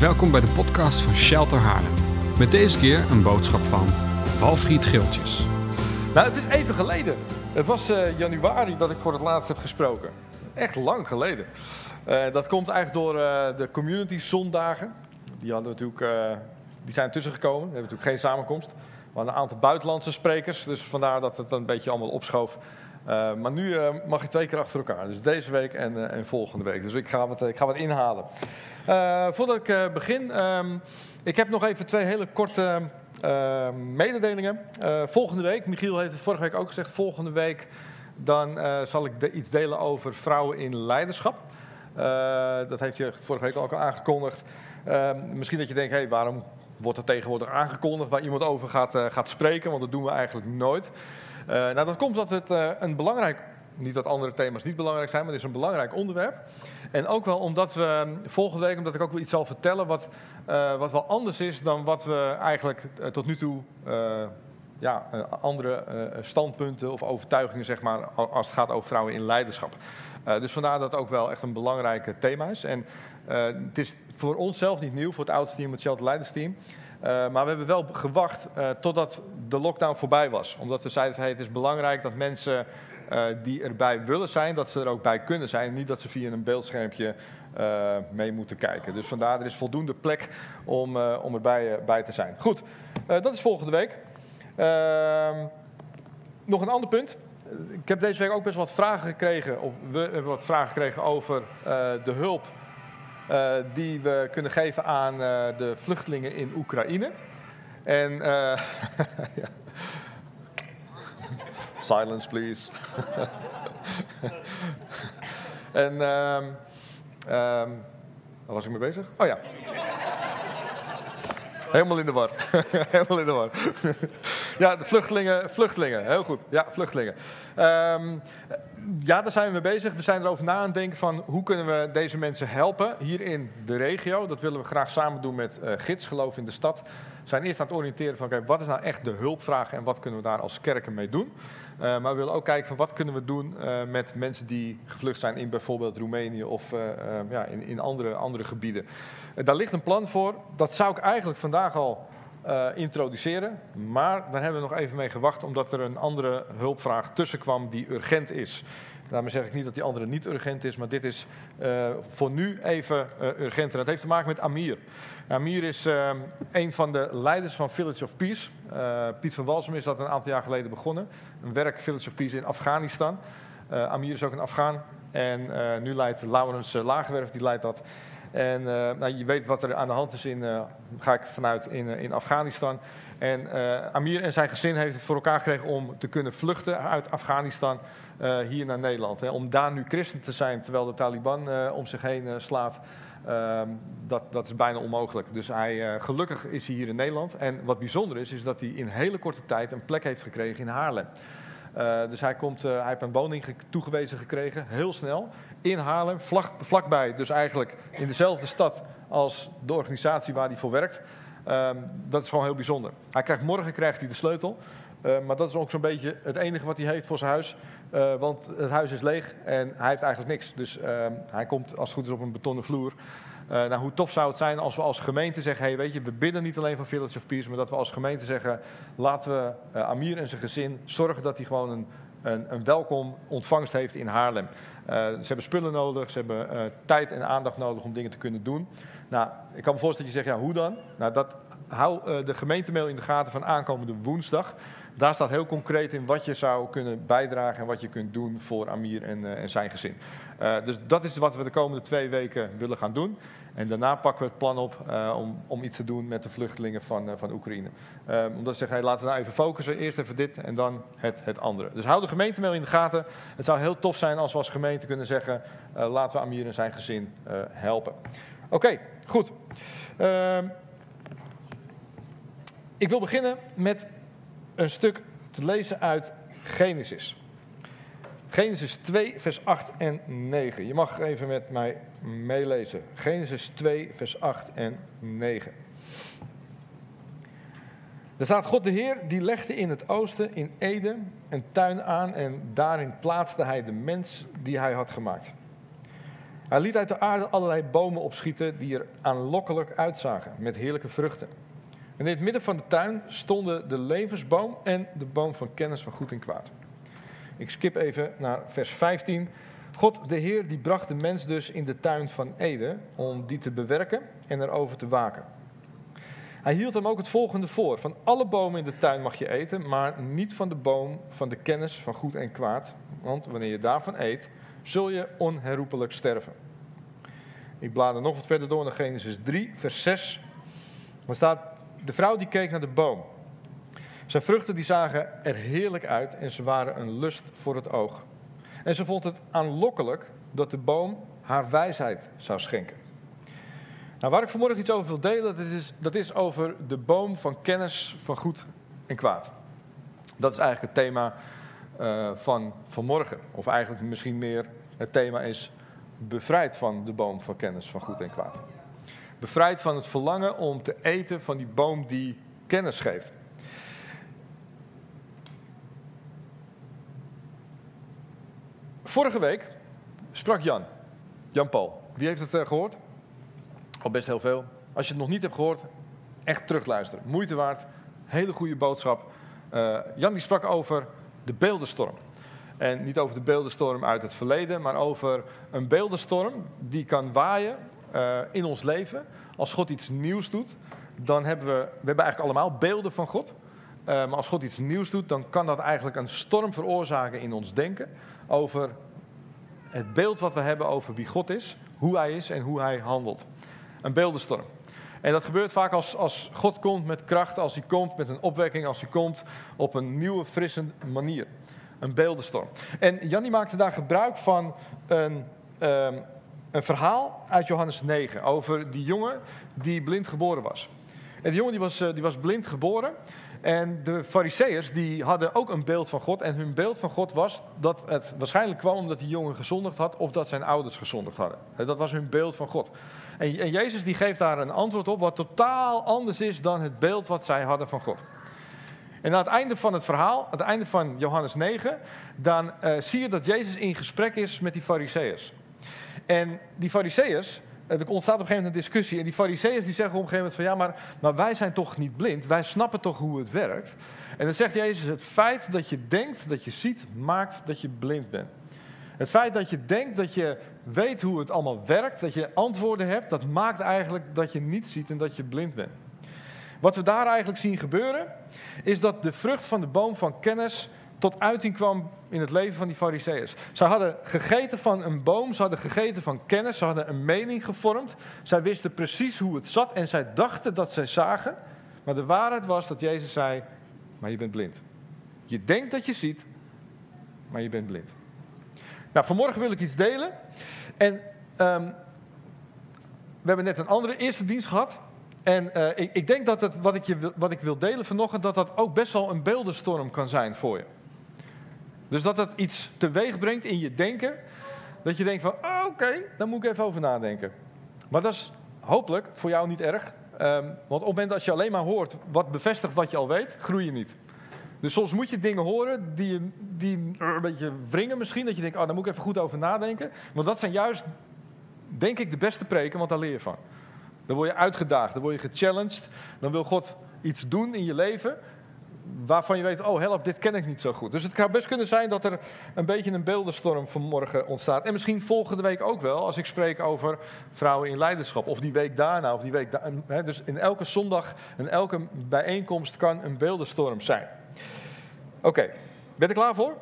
Welkom bij de podcast van Shelter Haarlem. Met deze keer een boodschap van Valfried Geeltjes. Nou, het is even geleden. Het was eh, januari dat ik voor het laatst heb gesproken. Echt lang geleden. Eh, dat komt eigenlijk door eh, de community zondagen. Die, hadden natuurlijk, die zijn tussen gekomen. We hebben natuurlijk geen samenkomst. We hadden een aantal buitenlandse sprekers. Dus vandaar dat het een beetje allemaal opschoof. Maar nu mag ik twee keer achter elkaar. Dus deze week en, en volgende week. Dus ik ga wat, ik ga wat inhalen. Eh, voordat ik eh, begin, ehm, ik heb nog even twee hele korte eh, mededelingen. Eh, volgende week, Michiel heeft het vorige week ook gezegd, volgende week dan zal ik iets delen over vrouwen in leiderschap. Dat heeft hij vorige week ook al aangekondigd. Eh, misschien dat je denkt, hey, waarom wordt er tegenwoordig aangekondigd waar iemand over gaat, gaat spreken? Want dat doen we eigenlijk nooit. Nou, dat komt omdat het een belangrijk, niet dat andere thema's niet belangrijk zijn, maar het is een belangrijk onderwerp. En ook wel omdat we volgende week, omdat ik ook wel iets zal vertellen wat, eh, wat wel anders is dan wat we eigenlijk eh, tot nu toe eh, ja, andere standpunten of overtuigingen, zeg maar, als het gaat over vrouwen in leiderschap. Dus vandaar dat het ook wel echt een belangrijk thema is. En het is voor ons zelf niet nieuw, voor het oudste team, het Shelter Leidersteam. Maar we hebben wel gewacht totdat de lockdown voorbij was. Omdat we zeiden, hey, het is belangrijk dat mensen die erbij willen zijn, dat ze er ook bij kunnen zijn. Niet dat ze via een beeldschermpje eh, mee moeten kijken. Dus vandaar, er is voldoende plek om, eh, om erbij eh, bij te zijn. Goed, eh, dat is volgende week. Ehm, nog een ander punt. Eh, Ik heb deze week ook best wat vragen gekregen, of we hebben wat vragen gekregen over eh, de hulp eh, die we kunnen geven aan eh, de vluchtelingen in Oekraïne. En eh. silence please. en waar was ik mee bezig? Oh ja. Helemaal in de war. Helemaal in de war. Ja, de vluchtelingen, vluchtelingen. Heel goed. Ja, vluchtelingen. Ehm, ja, daar zijn we mee bezig. We zijn erover na aan het denken van hoe kunnen we deze mensen helpen hier in de regio. Dat willen we graag samen doen met eh, Gids, Geloof in de Stad. We zijn eerst aan het oriënteren van oké, wat is nou echt de hulpvraag en wat kunnen we daar als kerken mee doen. Eh, maar we willen ook kijken van wat kunnen we doen eh, met mensen die gevlucht zijn in bijvoorbeeld Roemenië of ja, in, in andere, andere gebieden. Daar ligt een plan voor. Dat zou ik eigenlijk vandaag al eh, introduceren. Maar daar hebben we nog even mee gewacht, omdat er een andere hulpvraag tussen kwam die urgent is. Daarmee zeg ik niet dat die andere niet urgent is, maar dit is eh, voor nu even eh, urgenter. Dat heeft te maken met Amir. Amir is een van de leiders van Village of Peace. Piet van Walsum is dat een aantal jaar geleden begonnen. Een werk Village of Peace in Afghanistan. Amir is ook een Afghaan. En nu leidt Laurens Lagerwerf, die leidt dat. En eh, nou, je weet wat er aan de hand is in, eh, ga ik vanuit, in, eh, in Afghanistan. En Amir en zijn gezin heeft het voor elkaar gekregen om te kunnen vluchten uit Afghanistan hier naar Nederland. Hè. Om daar nu christen te zijn terwijl de Taliban om zich heen slaat, ehm, dat, dat is bijna onmogelijk. Dus hij, gelukkig is hij hier in Nederland. En wat bijzonder is, is dat hij in hele korte tijd een plek heeft gekregen in Haarlem. Uh, dus hij, komt, uh, hij heeft een woning ge toegewezen gekregen, heel snel, in Haarlem, vlak, vlakbij. Dus eigenlijk in dezelfde stad als de organisatie waar hij voor werkt. Uh, dat is gewoon heel bijzonder. Hij krijgt, morgen krijgt hij de sleutel. Uh, maar dat is ook zo'n beetje het enige wat hij heeft voor zijn huis. Want het huis is leeg en hij heeft eigenlijk niks. Dus uh, hij komt als het goed is op een betonnen vloer. Uh, nou, hoe tof zou het zijn als we als gemeente zeggen: hey, weet je, we bidden niet alleen van Village of Peace, maar dat we als gemeente zeggen: laten we uh, Amir en zijn gezin zorgen dat hij gewoon een, een, een welkom ontvangst heeft in Haarlem. Uh, ze hebben spullen nodig, ze hebben tijd en aandacht nodig om dingen te kunnen doen. Nou, ik kan me voorstellen dat je zegt: ja, hoe dan? Nou, dat, hou de gemeentemail in de gaten van aankomende woensdag. Daar staat heel concreet in wat je zou kunnen bijdragen en wat je kunt doen voor Amir en, en zijn gezin. Uh, dus dat is wat we de komende twee weken willen gaan doen. En daarna pakken we het plan op uh, om, om iets te doen met de vluchtelingen van, uh, van Oekraïne. Omdat ze zeggen, hey, laten we nou even focussen. Eerst even dit en dan het, het andere. Dus hou de gemeentemail in de gaten. Het zou heel tof zijn als we als gemeente kunnen zeggen... Laten we Amir en zijn gezin helpen. Oké, goed. Uh, ik wil beginnen met een stuk te lezen uit Genesis. Genesis 2, vers 8 en 9. Je mag even met mij meelezen. Genesis 2, vers 8 en 9. Er staat God de Heer, die legde in het oosten, in Eden, een tuin aan en daarin plaatste hij de mens die hij had gemaakt. Hij liet uit de aarde allerlei bomen opschieten die er aanlokkelijk uitzagen, met heerlijke vruchten. En in het midden van de tuin stonden de levensboom en de boom van kennis van goed en kwaad. Ik skip even naar vers 15. God, de Heer, die bracht de mens dus in de tuin van Eden om die te bewerken en erover te waken. Hij hield hem ook het volgende voor: van alle bomen in de tuin mag je eten, maar niet van de boom van de kennis van goed en kwaad, want wanneer je daarvan eet, zul je onherroepelijk sterven. Ik blader nog wat verder door naar Genesis 3, vers 6. Dan staat: De vrouw die keek naar de boom. Zijn vruchten die zagen er heerlijk uit en ze waren een lust voor het oog. En ze vond het aanlokkelijk dat de boom haar wijsheid zou schenken. Nou, waar ik vanmorgen iets over wil delen, dat is, dat is over de boom van kennis van goed en kwaad. Dat is eigenlijk het thema uh, van vanmorgen. Of eigenlijk misschien meer het thema is bevrijd van de boom van kennis van goed en kwaad. Bevrijd van het verlangen om te eten van die boom die kennis geeft. Vorige week sprak Jan, Jan Paul. Wie heeft het uh, gehoord? Al best heel veel. Als je het nog niet hebt gehoord, echt terugluisteren. Moeite waard. Hele goede boodschap. Uh, Jan die sprak over de beeldenstorm. En niet over de beeldenstorm uit het verleden, maar over een beeldenstorm die kan waaien uh, in ons leven. Als God iets nieuws doet, dan hebben we, we hebben eigenlijk allemaal beelden van God. Uh, maar als God iets nieuws doet, dan kan dat eigenlijk een storm veroorzaken in ons denken over het beeld wat we hebben over wie God is, hoe Hij is en hoe Hij handelt. Een beeldenstorm. En dat gebeurt vaak als, als God komt met kracht, als hij komt met een opwekking, als hij komt op een nieuwe, frisse manier. Een beeldenstorm. En Jannie maakte daar gebruik van een, um, een verhaal uit Johannes 9 over die jongen die blind geboren was. En die jongen die was, die was blind geboren. En de fariseërs die hadden ook een beeld van God. En hun beeld van God was dat het waarschijnlijk kwam omdat die jongen gezondigd had of dat zijn ouders gezondigd hadden. Dat was hun beeld van God. En, Jezus die geeft daar een antwoord op wat totaal anders is dan het beeld wat zij hadden van God. En aan het einde van het verhaal, aan het einde van Johannes 9, dan uh, zie je dat Jezus in gesprek is met die fariseërs. En die fariseërs, er ontstaat op een gegeven moment een discussie. En die fariseeërs die zeggen op een gegeven moment van ja, maar, maar wij zijn toch niet blind. Wij snappen toch hoe het werkt. En dan zegt Jezus, het feit dat je denkt dat je ziet, maakt dat je blind bent. Het feit dat je denkt dat je weet hoe het allemaal werkt, dat je antwoorden hebt, dat maakt eigenlijk dat je niet ziet en dat je blind bent. Wat we daar eigenlijk zien gebeuren, is dat de vrucht van de boom van kennis tot uiting kwam in het leven van die fariseeërs. Ze hadden gegeten van een boom, ze hadden gegeten van kennis, ze hadden een mening gevormd. Zij wisten precies hoe het zat en zij dachten dat zij zagen. Maar de waarheid was dat Jezus zei, maar je bent blind. Je denkt dat je ziet, maar je bent blind. Nou, vanmorgen wil ik iets delen. En um, we hebben net een andere eerste dienst gehad. En uh, ik, ik, denk dat het, wat, ik je, wat ik wil delen vanochtend, dat dat ook best wel een beeldenstorm kan zijn voor je. Dus dat dat iets teweeg brengt in je denken. Dat je denkt van, oh, oké, okay, daar moet ik even over nadenken. Maar dat is hopelijk voor jou niet erg. Um, want op het moment dat je alleen maar hoort wat bevestigt wat je al weet, groei je niet. Dus soms moet je dingen horen die, die een beetje wringen misschien. Dat je denkt, oh, daar moet ik even goed over nadenken. Want dat zijn juist, denk ik, de beste preken, want daar leer je van. Dan word je uitgedaagd, dan word je gechallenged. Dan wil God iets doen in je leven waarvan je weet, oh help, dit ken ik niet zo goed. Dus het kan best kunnen zijn dat er een beetje een beeldenstorm vanmorgen ontstaat. En misschien volgende week ook wel, als ik spreek over vrouwen in leiderschap. Of die week daarna, of die week daarna. Dus in elke zondag en elke bijeenkomst kan een beeldenstorm zijn. Oké, okay. ben je klaar voor?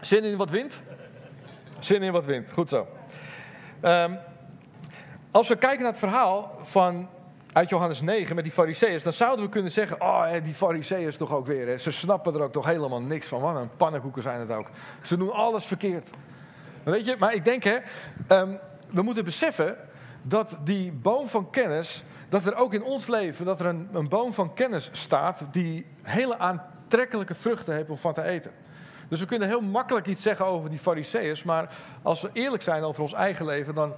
Zin in wat wind? Zin in wat wind, goed zo. Um, als we kijken naar het verhaal van uit Johannes 9 met die fariseeërs, dan zouden we kunnen zeggen, oh die fariseeërs toch ook weer, hè. ze snappen er ook toch helemaal niks van. Wat een pannenkoeken zijn het ook. Ze doen alles verkeerd. Weet je, maar ik denk hè, um, we moeten beseffen dat die boom van kennis, dat er ook in ons leven, dat er een, een boom van kennis staat die hele aantrekkelijke vruchten heeft om van te eten. Dus we kunnen heel makkelijk iets zeggen over die fariseeërs, maar als we eerlijk zijn over ons eigen leven, dan,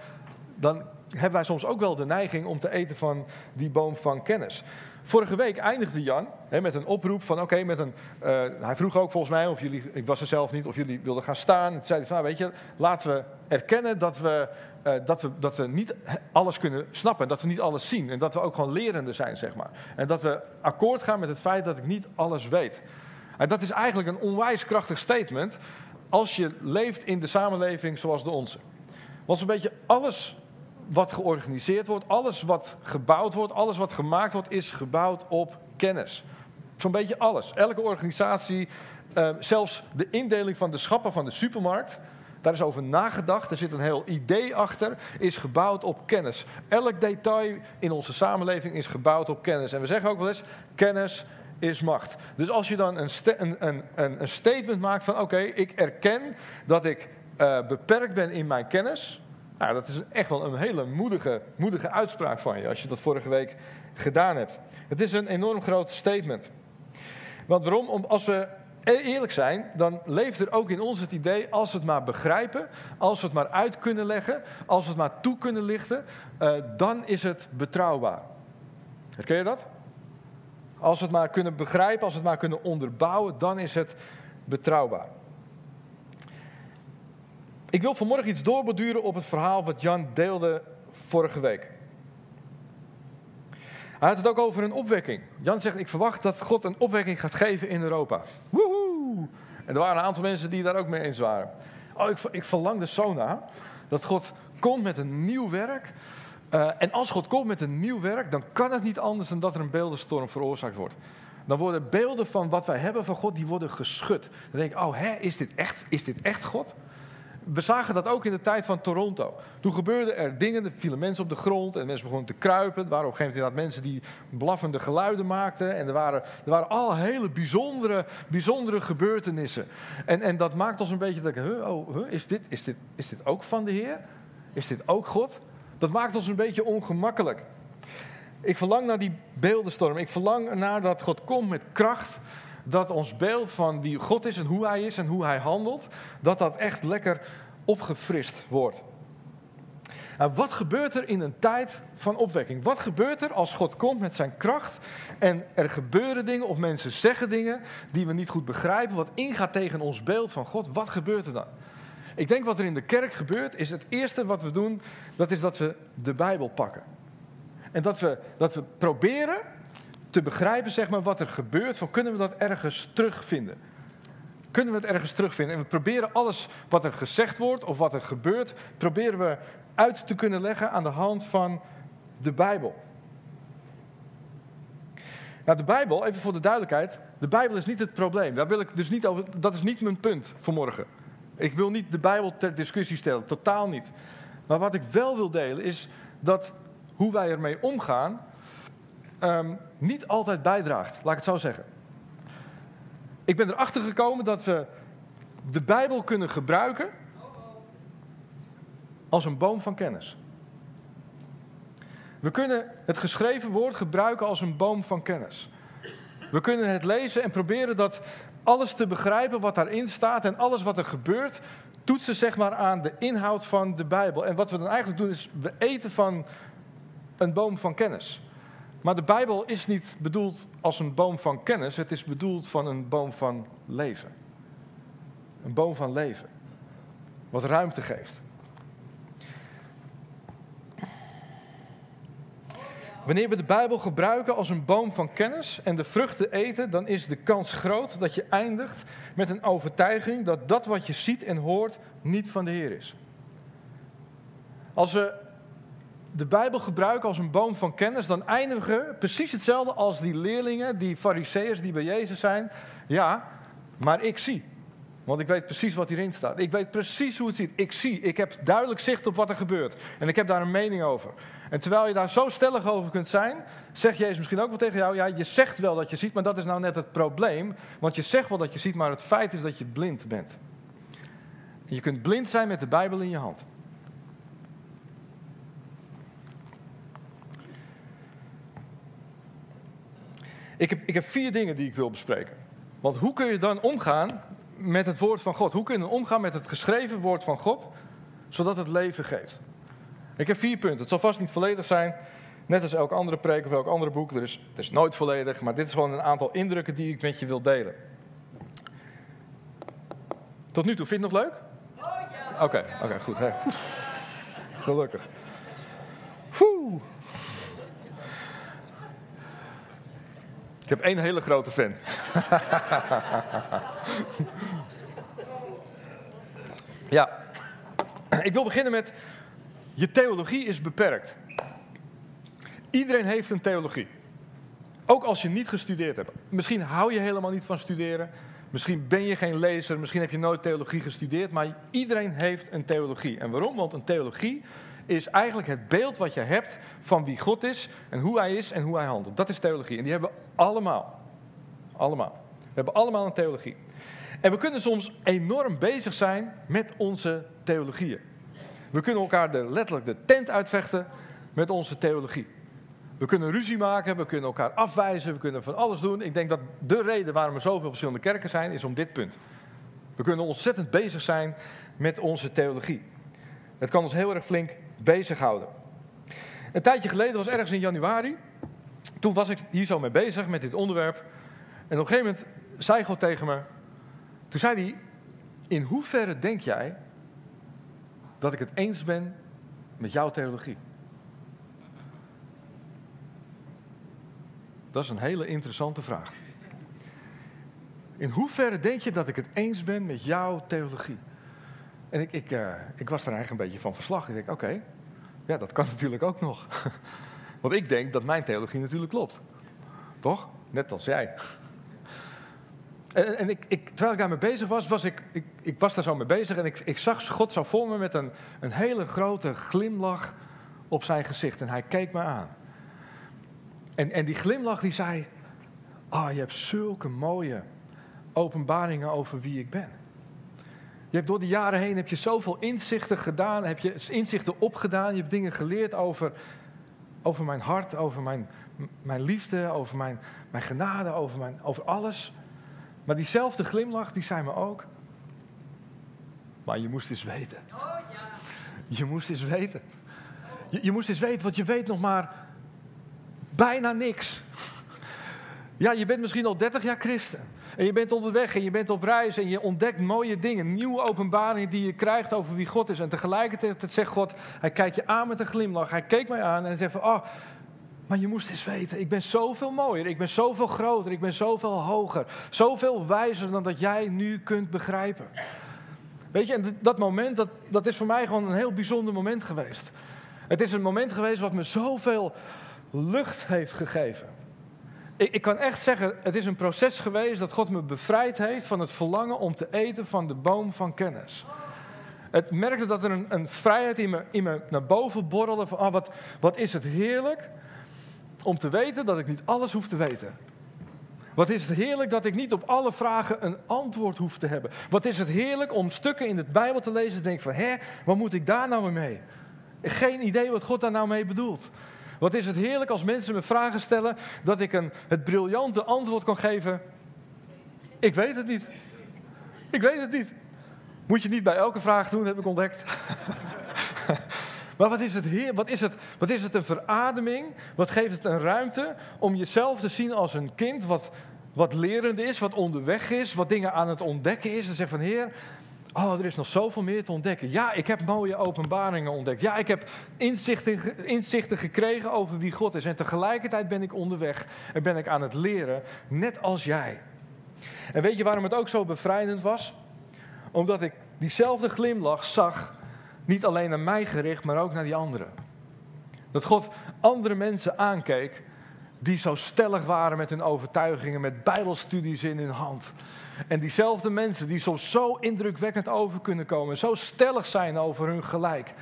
dan hebben wij soms ook wel de neiging om te eten van die boom van kennis. Vorige week eindigde Jan hè, met een oproep van oké, met een. eh, hij vroeg ook volgens mij of jullie, ik was er zelf niet, of jullie wilden gaan staan. Toen zei van, nou, weet je, laten we erkennen dat we, eh, dat, we, dat we niet alles kunnen snappen, dat we niet alles zien en dat we ook gewoon lerende zijn, zeg maar. En dat we akkoord gaan met het feit dat ik niet alles weet. En dat is eigenlijk een onwijs krachtig statement als je leeft in de samenleving zoals de onze. Want zo'n beetje alles wat georganiseerd wordt, alles wat gebouwd wordt, alles wat gemaakt wordt, is gebouwd op kennis. Zo'n beetje alles. Elke organisatie, eh, zelfs de indeling van de schappen van de supermarkt, daar is over nagedacht. Er zit een heel idee achter, is gebouwd op kennis. Elk detail in onze samenleving is gebouwd op kennis. En we zeggen ook wel eens, kennis is macht. Dus als je dan een, een, een, een statement maakt van, oké, ik erken dat ik eh, beperkt ben in mijn kennis. Nou, dat is echt wel een hele moedige, moedige uitspraak van je, als je dat vorige week gedaan hebt. Het is een enorm groot statement. Want waarom? Om, als we e- eerlijk zijn, dan leeft er ook in ons het idee, als we het maar begrijpen, als we het maar uit kunnen leggen, als we het maar toe kunnen lichten, eh, dan is het betrouwbaar. Herken je dat? Als we het maar kunnen begrijpen, als we het maar kunnen onderbouwen, dan is het betrouwbaar. Ik wil vanmorgen iets doorborduren op het verhaal wat Jan deelde vorige week. Hij had het ook over een opwekking. Jan zegt, ik verwacht dat God een opwekking gaat geven in Europa. Woehoe! En er waren een aantal mensen die daar ook mee eens waren. Oh, ik, ik verlang er zo naar dat God komt met een nieuw werk. Eh, en als God komt met een nieuw werk, dan kan het niet anders dan dat er een beeldenstorm veroorzaakt wordt. Dan worden beelden van wat wij hebben van God, die worden geschud. Dan denk ik, oh hè, is dit echt, is dit echt God? We zagen dat ook in de tijd van Toronto. Toen gebeurden er dingen, er vielen mensen op de grond en mensen begonnen te kruipen. Er waren op een gegeven moment mensen die blaffende geluiden maakten. En er waren, er waren al hele bijzondere, bijzondere gebeurtenissen. En, en dat maakt ons een beetje dat huh, oh, huh, is, dit, is, dit, is dit ook van de Heer? Is dit ook God? Dat maakt ons een beetje ongemakkelijk. Ik verlang naar die beeldenstorm. Ik verlang naar dat God komt met kracht. Dat ons beeld van wie God is en hoe Hij is en hoe Hij handelt, dat dat echt lekker opgefrist wordt. Nou, wat gebeurt er in een tijd van opwekking? Wat gebeurt er als God komt met zijn kracht en er gebeuren dingen of mensen zeggen dingen die we niet goed begrijpen, wat ingaat tegen ons beeld van God? Wat gebeurt er dan? Ik denk wat er in de kerk gebeurt, is het eerste wat we doen, dat is dat we de Bijbel pakken. En dat we, dat we proberen te begrijpen zeg maar, wat er gebeurt, van kunnen we dat ergens terugvinden? Kunnen we het ergens terugvinden? En we proberen alles wat er gezegd wordt of wat er gebeurt, proberen we uit te kunnen leggen aan de hand van de Bijbel. Nou, de Bijbel, even voor de duidelijkheid, de Bijbel is niet het probleem. Daar wil ik dus niet over, dat is niet mijn punt vanmorgen. Ik wil niet de Bijbel ter discussie stellen, totaal niet. Maar wat ik wel wil delen is dat hoe wij ermee omgaan ehm, niet altijd bijdraagt, laat ik het zo zeggen. Ik ben erachter gekomen dat we de Bijbel kunnen gebruiken als een boom van kennis. We kunnen het geschreven woord gebruiken als een boom van kennis. We kunnen het lezen en proberen dat alles te begrijpen wat daarin staat en alles wat er gebeurt, toetsen zeg maar aan de inhoud van de Bijbel. En wat we dan eigenlijk doen is, we eten van een boom van kennis. Maar de Bijbel is niet bedoeld als een boom van kennis, het is bedoeld van een boom van leven. Een boom van leven, wat ruimte geeft. Wanneer we de Bijbel gebruiken als een boom van kennis en de vruchten eten, dan is de kans groot dat je eindigt met een overtuiging dat dat wat je ziet en hoort niet van de Heer is. Als we de Bijbel gebruiken als een boom van kennis, dan eindigen we precies hetzelfde als die leerlingen, die fariseeërs die bij Jezus zijn. Ja, maar ik zie. Want ik weet precies wat hierin staat. Ik weet precies hoe het ziet. Ik zie, ik heb duidelijk zicht op wat er gebeurt. En ik heb daar een mening over. En terwijl je daar zo stellig over kunt zijn, zegt Jezus misschien ook wel tegen jou: ja, je zegt wel dat je ziet, maar dat is nou net het probleem. Want je zegt wel dat je ziet, maar het feit is dat je blind bent. En je kunt blind zijn met de Bijbel in je hand. Ik heb, ik heb vier dingen die ik wil bespreken. Want hoe kun je dan omgaan met het woord van God? Hoe kun je dan omgaan met het geschreven woord van God, zodat het leven geeft? Ik heb vier punten. Het zal vast niet volledig zijn, Net als elk andere preek of elk andere boek. Er is, het is nooit volledig, maar dit is gewoon een aantal indrukken die ik met je wil delen. Tot nu toe, vind je het nog leuk? Oké, oké, goed. Hè. Gelukkig. Woe. Ik heb één hele grote fan. ja, ik wil beginnen met je theologie is beperkt. Iedereen heeft een theologie. Ook als je niet gestudeerd hebt. Misschien hou je helemaal niet van studeren. Misschien ben je geen lezer. Misschien heb je nooit theologie gestudeerd. Maar iedereen heeft een theologie. En waarom? Want een theologie is eigenlijk het beeld wat je hebt van wie God is. En hoe hij is en hoe hij handelt. Dat is theologie. En die hebben we allemaal. Allemaal. We hebben allemaal een theologie. En we kunnen soms enorm bezig zijn met onze theologieën. We kunnen elkaar de, letterlijk de tent uitvechten met onze theologie. We kunnen ruzie maken, we kunnen elkaar afwijzen, we kunnen van alles doen. Ik denk dat de reden waarom er zoveel verschillende kerken zijn, is om dit punt. We kunnen ontzettend bezig zijn met onze theologie. Het kan ons heel erg flink bezighouden. Een tijdje geleden, was ergens in januari, toen was ik hier zo mee bezig met dit onderwerp. En op een gegeven moment zei God tegen me, toen zei hij, in hoeverre denk jij dat ik het eens ben met jouw theologie? Dat is een hele interessante vraag. In hoeverre denk je dat ik het eens ben met jouw theologie? En ik, ik, uh, ik was er eigenlijk een beetje van verslag. Ik denk, oké, ja, dat kan natuurlijk ook nog. Want ik denk dat mijn theologie natuurlijk klopt. Toch? Net als jij. En, en ik, ik, terwijl ik daarmee bezig was, was ik, ik, ik was daar zo mee bezig en ik, ik zag God zo voor me met een, een hele grote glimlach op zijn gezicht. En hij keek me aan. En, en die glimlach die zei, ah, oh, je hebt zulke mooie openbaringen over wie ik ben. Je hebt door de jaren heen heb je zoveel inzichten gedaan, heb je inzichten opgedaan, je hebt dingen geleerd over, over mijn hart, over mijn, mijn liefde, over mijn, mijn genade, over, mijn, over alles. Maar diezelfde glimlach, die zei me ook, maar je moest eens weten. Je moest eens weten. Je, je moest eens weten, want je weet nog maar bijna niks. Ja, je bent misschien al 30 jaar christen. En je bent onderweg en je bent op reis en je ontdekt mooie dingen, nieuwe openbaringen die je krijgt over wie God is. En tegelijkertijd zegt God, hij kijkt je aan met een glimlach. Hij keek mij aan en zegt van, oh, maar je moest eens weten, ik ben zoveel mooier, ik ben zoveel groter, ik ben zoveel hoger, zoveel wijzer dan dat jij nu kunt begrijpen. Weet je, en dat moment, dat, dat is voor mij gewoon een heel bijzonder moment geweest. Het is een moment geweest wat me zoveel lucht heeft gegeven. Ik, ik, kan echt zeggen, het is een proces geweest dat God me bevrijd heeft van het verlangen om te eten van de boom van kennis. Het merkte dat er een, een vrijheid in me, in me naar boven borrelde van, oh, wat, wat is het heerlijk om te weten dat ik niet alles hoef te weten. Wat is het heerlijk dat ik niet op alle vragen een antwoord hoef te hebben. Wat is het heerlijk om stukken in de Bijbel te lezen en denk van, hè, wat moet ik daar nou mee? Geen idee wat God daar nou mee bedoelt. Wat is het heerlijk als mensen me vragen stellen dat ik een, het briljante antwoord kan geven. Ik weet het niet. Ik weet het niet. Moet je niet bij elke vraag doen, heb ik ontdekt. maar wat is, het heer, wat, is het, wat is het een verademing? Wat geeft het een ruimte om jezelf te zien als een kind wat, wat lerend is, wat onderweg is, wat dingen aan het ontdekken is. En zegt van Heer, Oh, er is nog zoveel meer te ontdekken. Ja, ik heb mooie openbaringen ontdekt. Ja, ik heb inzichten, gekregen over wie God is. En tegelijkertijd ben ik onderweg en ben ik aan het leren, net als jij. En weet je waarom het ook zo bevrijdend was? Omdat ik diezelfde glimlach zag, niet alleen naar mij gericht, maar ook naar die anderen. Dat God andere mensen aankeek die zo stellig waren met hun overtuigingen, met bijbelstudies in hun hand. En diezelfde mensen die soms zo indrukwekkend over kunnen komen, zo stellig zijn over hun gelijk.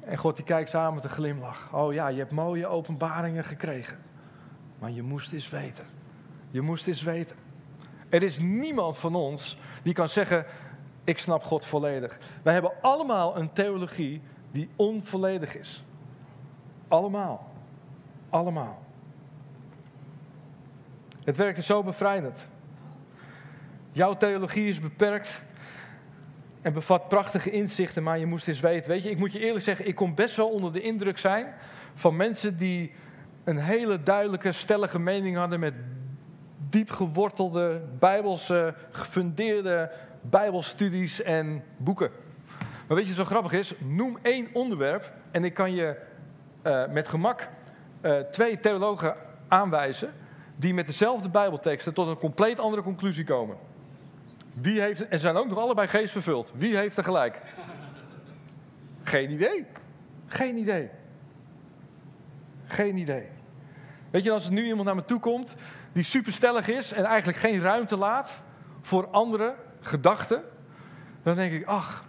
En God die kijkt samen met een glimlach. Oh ja, je hebt mooie openbaringen gekregen. Maar je moest eens weten. Je moest eens weten. Er is niemand van ons die kan zeggen, ik snap God volledig. Wij hebben allemaal een theologie die onvolledig is. Allemaal. Allemaal. Het werkte zo bevrijdend. Jouw theologie is beperkt. en bevat prachtige inzichten, maar je moest eens weten. Weet je, ik moet je eerlijk zeggen, ik kon best wel onder de indruk zijn van mensen die een hele duidelijke, stellige mening hadden met diep gewortelde, bijbelse, gefundeerde bijbelstudies en boeken. Maar weet je, zo grappig is, noem één onderwerp en ik kan je uh, met gemak uh, twee theologen aanwijzen die met dezelfde bijbelteksten tot een compleet andere conclusie komen. Wie heeft, en zijn ook nog allebei geest vervuld. Wie heeft er gelijk? Geen idee. Geen idee. Geen idee. Weet je, als er nu iemand naar me toe komt die superstellig is en eigenlijk geen ruimte laat voor andere gedachten, dan denk ik, ach,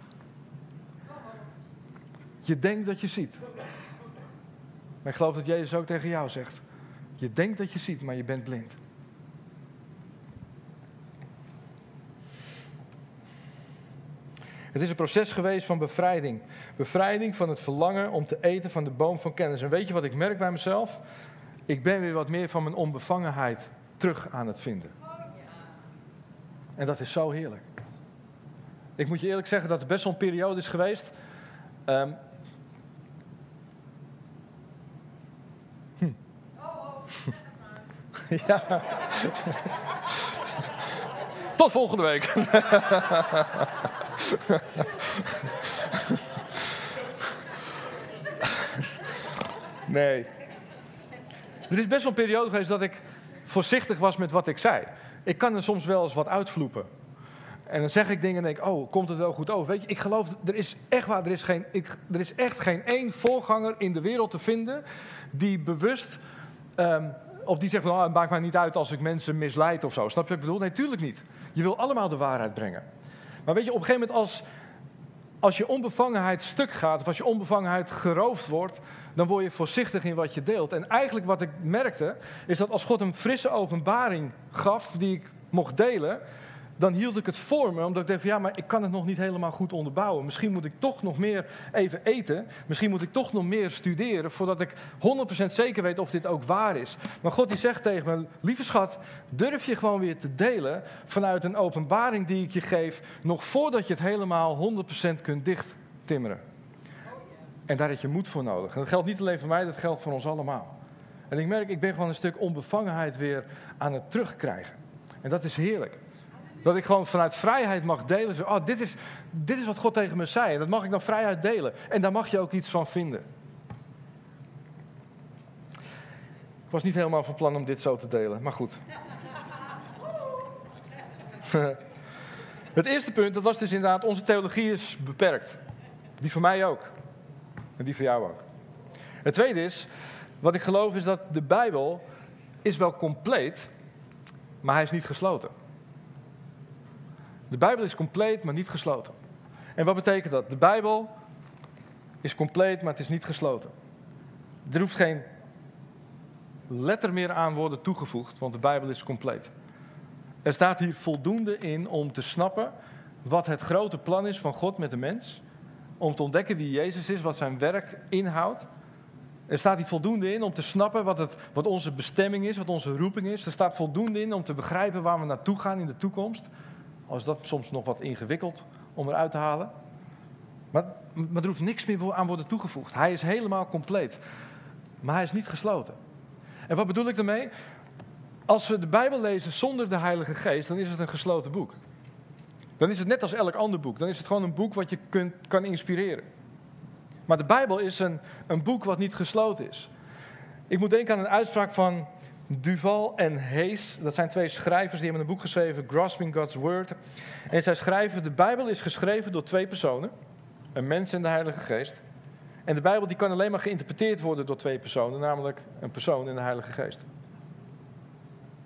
je denkt dat je ziet. Maar ik geloof dat Jezus ook tegen jou zegt, je denkt dat je ziet, maar je bent blind. Het is een proces geweest van bevrijding. Bevrijding van het verlangen om te eten van de boom van kennis. En weet je wat ik merk bij mezelf? Ik ben weer wat meer van mijn onbevangenheid terug aan het vinden. En dat is zo heerlijk. Ik moet je eerlijk zeggen dat het best wel een periode is geweest. Um, ja. Tot volgende week. nee. Er is best wel een periode geweest dat ik voorzichtig was met wat ik zei. Ik kan er soms wel eens wat uitvloepen. En dan zeg ik dingen en denk, oh, komt het wel goed over? Weet je, ik geloof, er is echt waar, er is, geen, ik, er is echt geen één voorganger in de wereld te vinden die bewust, um, of die zegt van, oh, het maakt mij niet uit als ik mensen misleid of zo. Snap je wat ik bedoel? Nee, tuurlijk niet. Je wil allemaal de waarheid brengen. Maar weet je, op een gegeven moment als, als je onbevangenheid stuk gaat, of als je onbevangenheid geroofd wordt, dan word je voorzichtig in wat je deelt. En eigenlijk wat ik merkte, is dat als God een frisse openbaring gaf, die ik mocht delen, dan hield ik het voor me, omdat ik dacht van ja, maar ik kan het nog niet helemaal goed onderbouwen. Misschien moet ik toch nog meer even eten. Misschien moet ik toch nog meer studeren voordat ik 100% zeker weet of dit ook waar is. Maar God die zegt tegen me, lieve schat, durf je gewoon weer te delen vanuit een openbaring die ik je geef, nog voordat je het helemaal 100% kunt dichttimmeren. En daar heb je moed voor nodig. En dat geldt niet alleen voor mij, dat geldt voor ons allemaal. En ik merk, ik ben gewoon een stuk onbevangenheid weer aan het terugkrijgen. En dat is heerlijk. Dat ik gewoon vanuit vrijheid mag delen. Zo, oh, dit is, dit is wat God tegen me zei. En dat mag ik dan vrijheid delen. En daar mag je ook iets van vinden. Ik was niet helemaal van plan om dit zo te delen, maar goed. Het eerste punt, dat was dus inderdaad, onze theologie is beperkt. Die voor mij ook. En die voor jou ook. Het tweede is, wat ik geloof is dat de Bijbel is wel compleet, maar hij is niet gesloten. De Bijbel is compleet, maar niet gesloten. En wat betekent dat? De Bijbel is compleet, maar het is niet gesloten. Er hoeft geen letter meer aan worden toegevoegd, want de Bijbel is compleet. Er staat hier voldoende in om te snappen wat het grote plan is van God met de mens. Om te ontdekken wie Jezus is, wat zijn werk inhoudt. Er staat hier voldoende in om te snappen wat, het, wat onze bestemming is, wat onze roeping is. Er staat voldoende in om te begrijpen waar we naartoe gaan in de toekomst. Al is dat soms nog wat ingewikkeld om eruit te halen. Maar, maar er hoeft niks meer aan worden toegevoegd. Hij is helemaal compleet. Maar hij is niet gesloten. En wat bedoel ik daarmee? Als we de Bijbel lezen zonder de Heilige Geest, dan is het een gesloten boek. Dan is het net als elk ander boek. Dan is het gewoon een boek wat je kunt, kan inspireren. Maar de Bijbel is een, een boek wat niet gesloten is. Ik moet denken aan een uitspraak van Duval en Hayes, dat zijn twee schrijvers die hebben een boek geschreven, Grasping God's Word. En zij schrijven, de Bijbel is geschreven door twee personen, een mens en de Heilige Geest. En de Bijbel die kan alleen maar geïnterpreteerd worden door twee personen, namelijk een persoon en de Heilige Geest.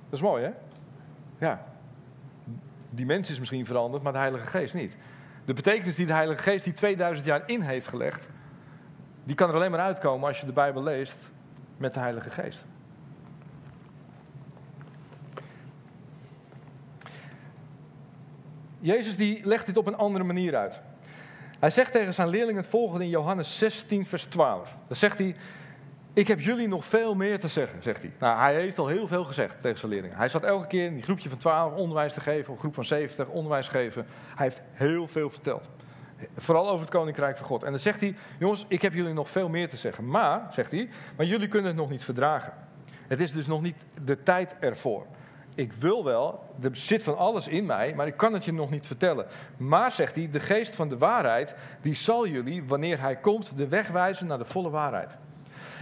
Dat is mooi, hè? Ja. Die mens is misschien veranderd, maar de Heilige Geest niet. De betekenis die de Heilige Geest die 2000 jaar in heeft gelegd, die kan er alleen maar uitkomen als je de Bijbel leest met de Heilige Geest. Jezus die legt dit op een andere manier uit. Hij zegt tegen zijn leerlingen het volgende in Johannes 16, vers 12. Dan zegt hij, ik heb jullie nog veel meer te zeggen, zegt hij. Nou, hij heeft al heel veel gezegd tegen zijn leerlingen. Hij zat elke keer in die groepje van 12 onderwijs te geven, of een groep van 70 onderwijs geven. Hij heeft heel veel verteld. Vooral over het koninkrijk van God. En dan zegt hij: Jongens, ik heb jullie nog veel meer te zeggen. Maar, zegt hij, maar jullie kunnen het nog niet verdragen. Het is dus nog niet de tijd ervoor. Ik wil wel, er zit van alles in mij, maar ik kan het je nog niet vertellen. Maar, zegt hij, de geest van de waarheid, die zal jullie, wanneer hij komt, de weg wijzen naar de volle waarheid.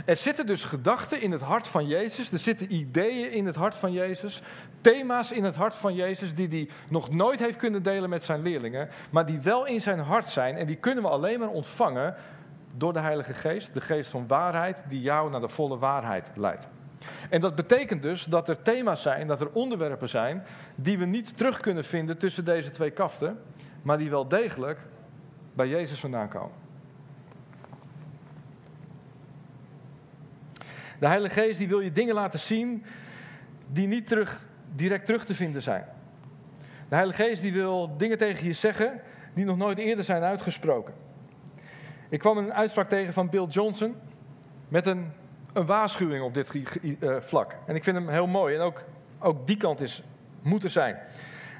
Er zitten dus gedachten in het hart van Jezus, er zitten ideeën in het hart van Jezus, thema's in het hart van Jezus die hij nog nooit heeft kunnen delen met zijn leerlingen, maar die wel in zijn hart zijn en die kunnen we alleen maar ontvangen door de Heilige Geest, de geest van waarheid die jou naar de volle waarheid leidt. En dat betekent dus dat er thema's zijn, dat er onderwerpen zijn die we niet terug kunnen vinden tussen deze twee kaften, maar die wel degelijk bij Jezus vandaan komen. De Heilige Geest die wil je dingen laten zien die niet terug, direct terug te vinden zijn. De Heilige Geest die wil dingen tegen je zeggen die nog nooit eerder zijn uitgesproken. Ik kwam een uitspraak tegen van Bill Johnson met een, een waarschuwing op dit uh, vlak. En ik vind hem heel mooi en ook, ook die kant is, moet er zijn.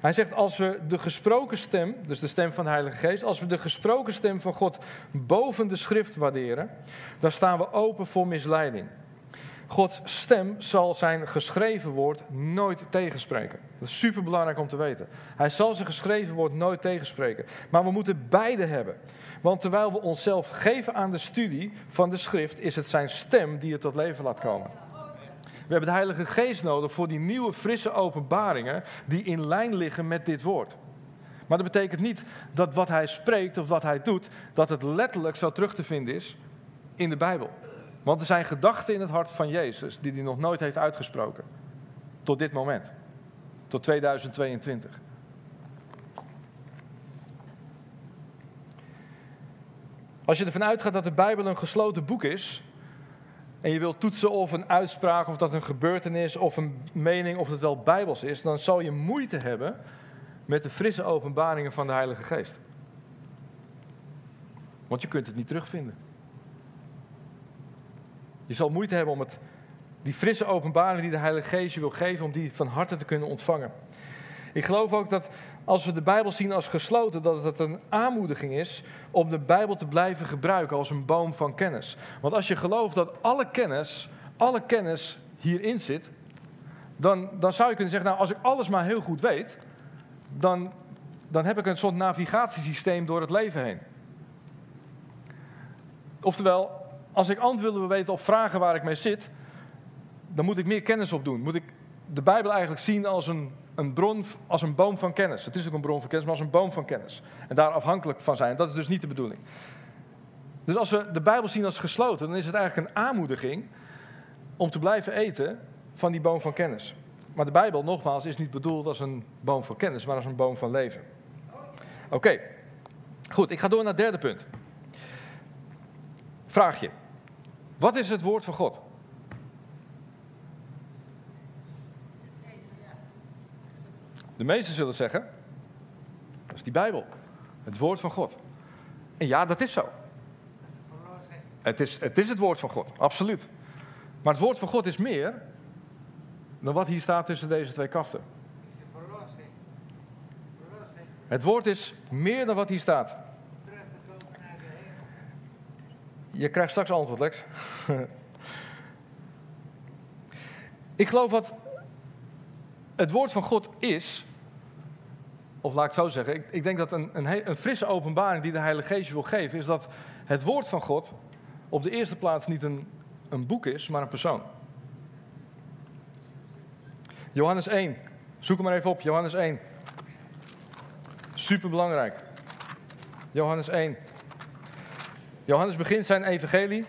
Hij zegt, als we de gesproken stem, dus de stem van de Heilige Geest, als we de gesproken stem van God boven de schrift waarderen, dan staan we open voor misleiding. Gods stem zal zijn geschreven woord nooit tegenspreken. Dat is super belangrijk om te weten. Hij zal zijn geschreven woord nooit tegenspreken. Maar we moeten beide hebben. Want terwijl we onszelf geven aan de studie van de schrift, is het zijn stem die het tot leven laat komen. We hebben de Heilige Geest nodig voor die nieuwe, frisse openbaringen die in lijn liggen met dit woord. Maar dat betekent niet dat wat hij spreekt of wat hij doet, dat het letterlijk zo terug te vinden is in de Bijbel. Want er zijn gedachten in het hart van Jezus die hij nog nooit heeft uitgesproken. Tot dit moment. Tot 2022. Als je ervan uitgaat dat de Bijbel een gesloten boek is. En je wilt toetsen of een uitspraak, of dat een gebeurtenis, of een mening, of het wel bijbels is. Dan zal je moeite hebben met de frisse openbaringen van de Heilige Geest. Want je kunt het niet terugvinden. Je zal moeite hebben om het, die frisse openbaring die de Heilige Geest je wil geven, om die van harte te kunnen ontvangen. Ik geloof ook dat als we de Bijbel zien als gesloten, dat het een aanmoediging is om de Bijbel te blijven gebruiken als een boom van kennis. Want als je gelooft dat alle kennis, alle kennis hierin zit, dan, dan zou je kunnen zeggen, nou als ik alles maar heel goed weet, dan, dan heb ik een soort navigatiesysteem door het leven heen. Oftewel, als ik antwoorden wil weten op vragen waar ik mee zit, dan moet ik meer kennis opdoen. Moet ik de Bijbel eigenlijk zien als een, een bron, als een boom van kennis. Het is ook een bron van kennis, maar als een boom van kennis. En daar afhankelijk van zijn. Dat is dus niet de bedoeling. Dus als we de Bijbel zien als gesloten, dan is het eigenlijk een aanmoediging om te blijven eten van die boom van kennis. Maar de Bijbel, nogmaals, is niet bedoeld als een boom van kennis, maar als een boom van leven. Oké, goed, ik ga door naar het derde punt. Vraag je. Wat is het woord van God? De meesten zullen zeggen, dat is die Bijbel. Het woord van God. En ja, dat is zo. Het is, het is het woord van God, absoluut. Maar het woord van God is meer dan wat hier staat tussen deze twee kaften. Het woord is meer dan wat hier staat. Je krijgt straks antwoord, Lex. ik geloof wat het woord van God is, of laat ik het zo zeggen, ik, ik denk dat een, een, een, frisse openbaring die de Heilige Geest wil geven, is dat het woord van God op de eerste plaats niet een, een boek is, maar een persoon. Johannes 1, zoek hem maar even op, Johannes 1. Super belangrijk. Johannes 1. Johannes begint zijn evangelie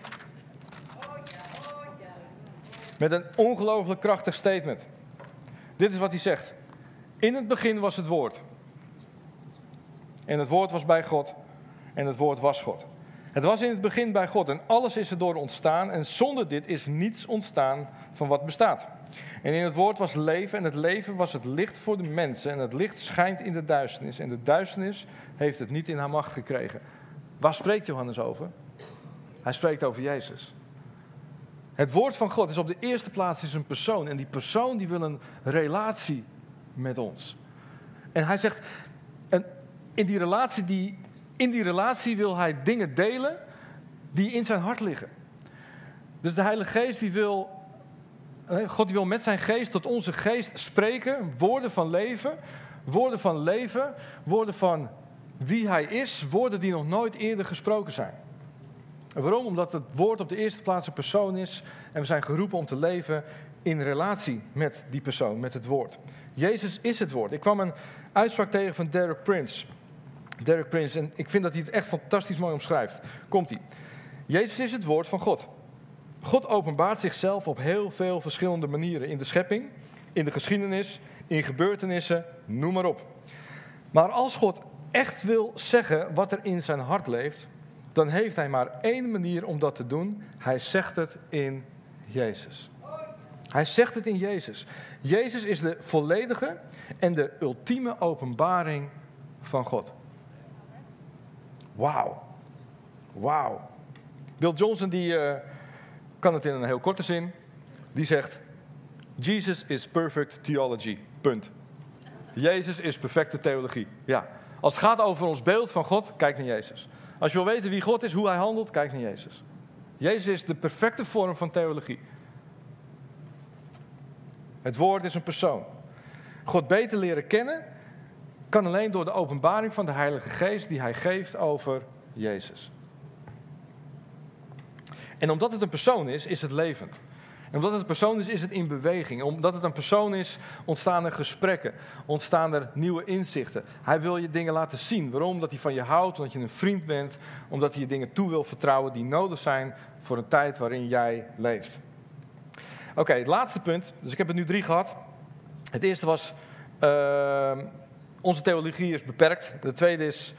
met een ongelooflijk krachtig statement. Dit is wat hij zegt. In het begin was het woord. En het woord was bij God. En het woord was God. Het was in het begin bij God en alles is er door ontstaan. En zonder dit is niets ontstaan van wat bestaat. En in het woord was leven en het leven was het licht voor de mensen. En het licht schijnt in de duisternis. En de duisternis heeft het niet in haar macht gekregen. Waar spreekt Johannes over? Hij spreekt over Jezus. Het woord van God is op de eerste plaats is een persoon. En die persoon die wil een relatie met ons. En hij zegt, in, die relatie die, in die relatie wil hij dingen delen die in zijn hart liggen. Dus de Heilige Geest die wil, God die wil met zijn geest tot onze geest spreken, woorden van leven, woorden van leven, woorden van wie hij is, woorden die nog nooit eerder gesproken zijn. En waarom? Omdat het woord op de eerste plaats een persoon is en we zijn geroepen om te leven in relatie met die persoon, met het woord. Jezus is het woord. Ik kwam een uitspraak tegen van Derek Prince. Derek Prince, en ik vind dat hij het echt fantastisch mooi omschrijft. Komt hij. Jezus is het woord van God. God openbaart zichzelf op heel veel verschillende manieren in de schepping, in de geschiedenis, in gebeurtenissen, noem maar op. Maar als God echt wil zeggen wat er in zijn hart leeft, dan heeft hij maar één manier om dat te doen. Hij zegt het in Jezus. Hij zegt het in Jezus. Jezus is de volledige en de ultieme openbaring van God. Wauw. Wauw. Bill Johnson die, uh, kan het in een heel korte zin. Die zegt, Jesus is perfect theology. Punt. Jezus is perfecte theologie. Ja. Als het gaat over ons beeld van God, kijk naar Jezus. Als je wil weten wie God is, hoe hij handelt, kijk naar Jezus. Jezus is de perfecte vorm van theologie. Het woord is een persoon. God beter leren kennen kan alleen door de openbaring van de Heilige Geest die hij geeft over Jezus. En omdat het een persoon is, is het levend. En omdat het een persoon is, is het in beweging. Omdat het een persoon is, ontstaan er gesprekken, ontstaan er nieuwe inzichten. Hij wil je dingen laten zien. Waarom? Omdat hij van je houdt, omdat je een vriend bent, omdat hij je dingen toe wil vertrouwen die nodig zijn voor een tijd waarin jij leeft. Oké, het laatste punt. Dus ik heb het nu drie gehad. Het eerste was, uh, onze theologie is beperkt. De tweede is,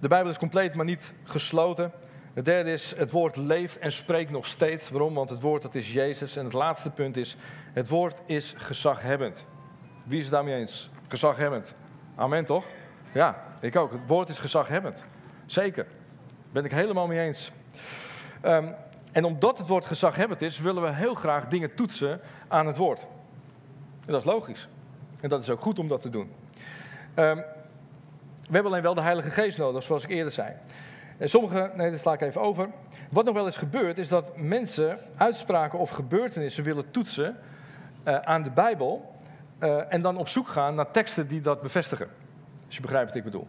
de Bijbel is compleet, maar niet gesloten. Het derde is, het woord leeft en spreekt nog steeds. Waarom? Want het woord dat is Jezus. En het laatste punt is, het woord is gezaghebbend. Wie is het daarmee eens? Gezaghebbend. Amen toch? Ja, ik ook. Het woord is gezaghebbend. Zeker. Ben ik helemaal mee eens. Um, en omdat het woord gezaghebbend is, willen we heel graag dingen toetsen aan het woord. En dat is logisch. En dat is ook goed om dat te doen. Um, we hebben alleen wel de Heilige Geest nodig, zoals ik eerder zei. En sommige, nee, dat sla ik even over. Wat nog wel eens gebeurt, is dat mensen uitspraken of gebeurtenissen willen toetsen uh, aan de Bijbel. Uh, en dan op zoek gaan naar teksten die dat bevestigen. Als je begrijpt wat ik bedoel.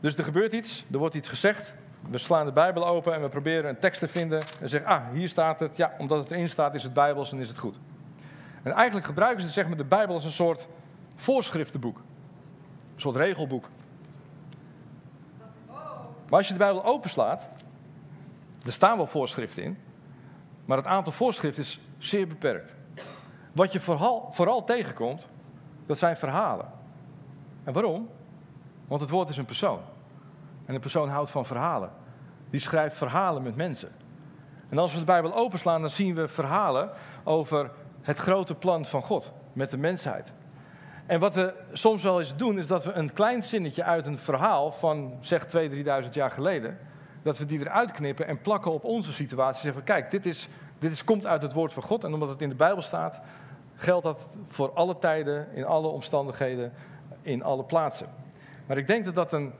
Dus er gebeurt iets, er wordt iets gezegd. We slaan de Bijbel open en we proberen een tekst te vinden. En zeggen, ah, hier staat het. Ja, omdat het erin staat is het Bijbels en is het goed. En eigenlijk gebruiken ze zeg maar, de Bijbel als een soort voorschriftenboek. Een soort regelboek. Maar als je de Bijbel openslaat, er staan wel voorschriften in, maar het aantal voorschriften is zeer beperkt. Wat je vooral, vooral tegenkomt, dat zijn verhalen. En waarom? Want het woord is een persoon. En een persoon houdt van verhalen. Die schrijft verhalen met mensen. En als we de Bijbel openslaan, dan zien we verhalen over het grote plan van God met de mensheid. En wat we soms wel eens doen, is dat we een klein zinnetje uit een verhaal van zeg 2.000, 3.000 jaar geleden, dat we die eruit knippen en plakken op onze situatie. Zeggen kijk, dit, is, dit is, komt uit het woord van God. En omdat het in de Bijbel staat, geldt dat voor alle tijden, in alle omstandigheden, in alle plaatsen. Maar ik denk dat dat een,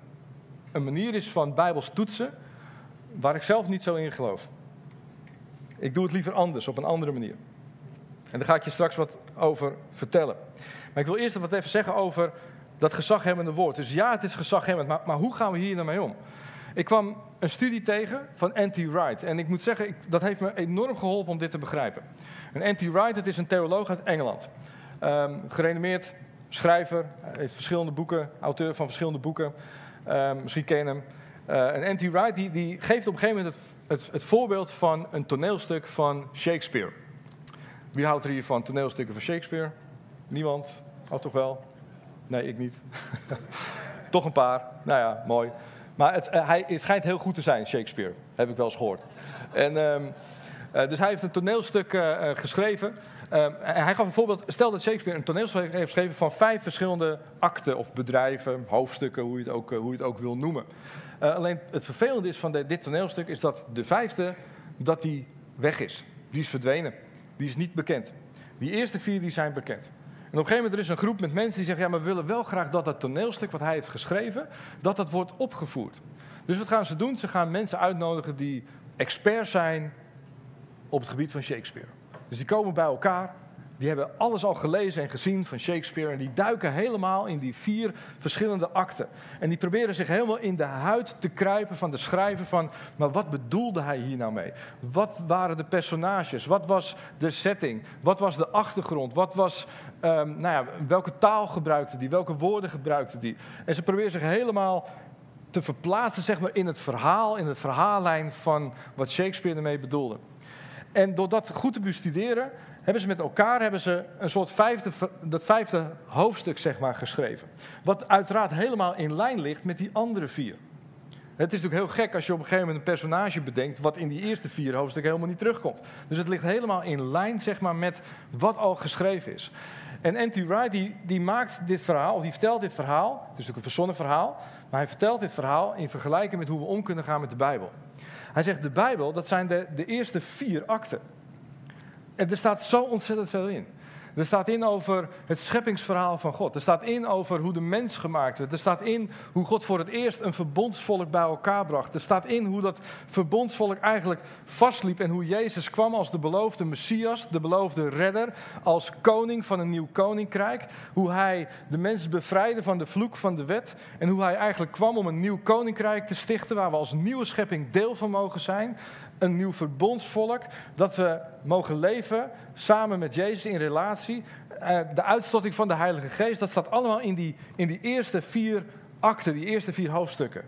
een manier is van Bijbels toetsen, waar ik zelf niet zo in geloof. Ik doe het liever anders, op een andere manier. En daar ga ik je straks wat over vertellen. Maar ik wil eerst wat even zeggen over dat gezaghebbende woord. Dus ja, het is gezaghebbend, maar, maar hoe gaan we hier nou mee om? Ik kwam een studie tegen van N.T. Wright. En ik moet zeggen, ik, dat heeft me enorm geholpen om dit te begrijpen. En N.T. Wright, het is een theoloog uit Engeland. Um, gerenommeerd schrijver, heeft verschillende boeken, auteur van verschillende boeken. Um, misschien ken je hem. Uh, en N.T. Wright die, die, geeft op een gegeven moment het, het, het, voorbeeld van een toneelstuk van Shakespeare. Wie houdt er hier van toneelstukken van Shakespeare? Niemand? Oh, toch wel? Nee, ik niet. toch een paar. Nou ja, mooi. Maar het, uh, hij schijnt heel goed te zijn, Shakespeare. Heb ik wel eens gehoord. En, um, uh, dus hij heeft een toneelstuk uh, geschreven. Um, hij gaf een voorbeeld. Stel dat Shakespeare een toneelstuk heeft geschreven van vijf verschillende akten of bedrijven, hoofdstukken, hoe je het ook, hoe je het ook wil noemen. alleen het vervelende is van dit toneelstuk is dat de vijfde dat die weg is. Die is verdwenen. die is niet bekend. Die eerste vier die zijn bekend. En op een gegeven moment er is een groep met mensen die zeggen, ja, maar we willen wel graag dat dat toneelstuk wat hij heeft geschreven, dat dat wordt opgevoerd. Dus wat gaan ze doen? Ze gaan mensen uitnodigen die expert zijn op het gebied van Shakespeare. Dus die komen bij elkaar, die hebben alles al gelezen en gezien van Shakespeare en die duiken helemaal in die vier verschillende akten. En die proberen zich helemaal in de huid te kruipen van de schrijver van, maar wat bedoelde hij hier nou mee? Wat waren de personages? Wat was de setting? Wat was de achtergrond? Wat was, um, nou ja, welke taal gebruikte die? Welke woorden gebruikte die? En ze proberen zich helemaal te verplaatsen zeg maar, in het verhaal, in de verhaallijn van wat Shakespeare ermee bedoelde. En door dat goed te bestuderen, hebben ze met elkaar hebben ze een soort vijfde, dat vijfde hoofdstuk zeg maar, geschreven. Wat uiteraard helemaal in lijn ligt met die andere vier. Het is natuurlijk heel gek als je op een gegeven moment een personage bedenkt wat in die eerste vier hoofdstukken helemaal niet terugkomt. Dus het ligt helemaal in lijn zeg maar, met wat al geschreven is. En N.T. Wright die, die maakt dit verhaal, of die vertelt dit verhaal, het is natuurlijk een verzonnen verhaal, maar hij vertelt dit verhaal in vergelijking met hoe we om kunnen gaan met de Bijbel. Hij zegt, de Bijbel, dat zijn de, de eerste vier akten. Er staat zo ontzettend veel in. Er staat in over het scheppingsverhaal van God. Er staat in over hoe de mens gemaakt werd. Er staat in hoe God voor het eerst een verbondsvolk bij elkaar bracht. Er staat in hoe dat verbondsvolk eigenlijk vastliep en hoe Jezus kwam als de beloofde Messias, de beloofde redder, als koning van een nieuw koninkrijk. Hoe hij de mensen bevrijdde van de vloek van de wet en hoe hij eigenlijk kwam om een nieuw koninkrijk te stichten waar we als nieuwe schepping deel van mogen zijn een nieuw verbondsvolk. Dat we mogen leven samen met Jezus in relatie. Eh, de uitstorting van de Heilige Geest, dat staat allemaal in die, in die eerste vier akten, die eerste vier hoofdstukken.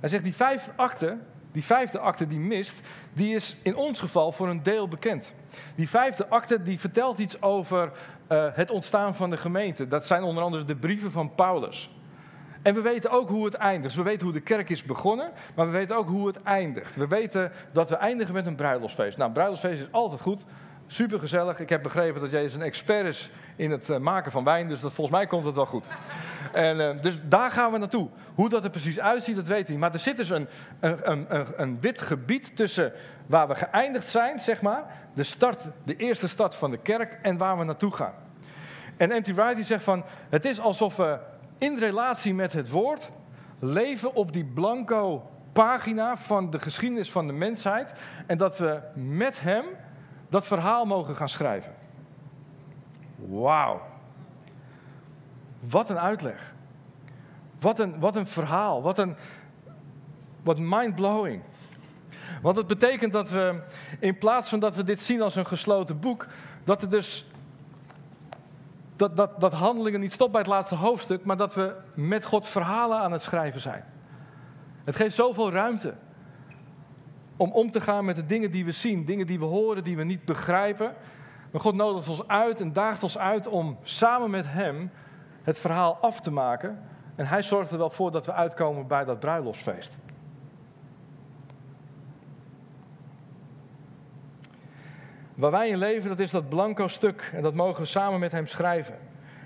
Hij zegt, die vijf akten, die vijfde akte die mist, die is in ons geval voor een deel bekend. Die vijfde akte die vertelt iets over uh, het ontstaan van de gemeente. Dat zijn onder andere de brieven van Paulus. En we weten ook hoe het eindigt. we weten hoe de kerk is begonnen, maar we weten ook hoe het eindigt. We weten dat we eindigen met een bruiloftsfeest. Nou, een bruiloftsfeest is altijd goed. Super gezellig. Ik heb begrepen dat Jezus een expert is in het eh, maken van wijn, dus dat, volgens mij komt het wel goed. En, uh, dus daar gaan we naartoe. Hoe dat er precies uitziet, dat weet niet. Maar er zit dus een, een, een, een wit gebied tussen waar we geëindigd zijn, zeg maar, de, start, de eerste start van de kerk en waar we naartoe gaan. En Anti Wright zegt van, het is alsof we in relatie met het woord leven op die blanco pagina van de geschiedenis van de mensheid en dat we met hem dat verhaal mogen gaan schrijven. Wauw. Wat een uitleg. Wat een, wat een verhaal. Wat een wat mind-blowing. Want het betekent dat we, in plaats van dat we dit zien als een gesloten boek, dat er dus dat, dat, dat handelingen niet stopt bij het laatste hoofdstuk, maar dat we met God verhalen aan het schrijven zijn. Het geeft zoveel ruimte om om te gaan met de dingen die we zien, dingen die we horen, die we niet begrijpen. Maar God nodigt ons uit en daagt ons uit om samen met Hem het verhaal af te maken. En Hij zorgt er wel voor dat we uitkomen bij dat bruiloftsfeest. Waar wij in leven, dat is dat blanco stuk. En dat mogen we samen met hem schrijven.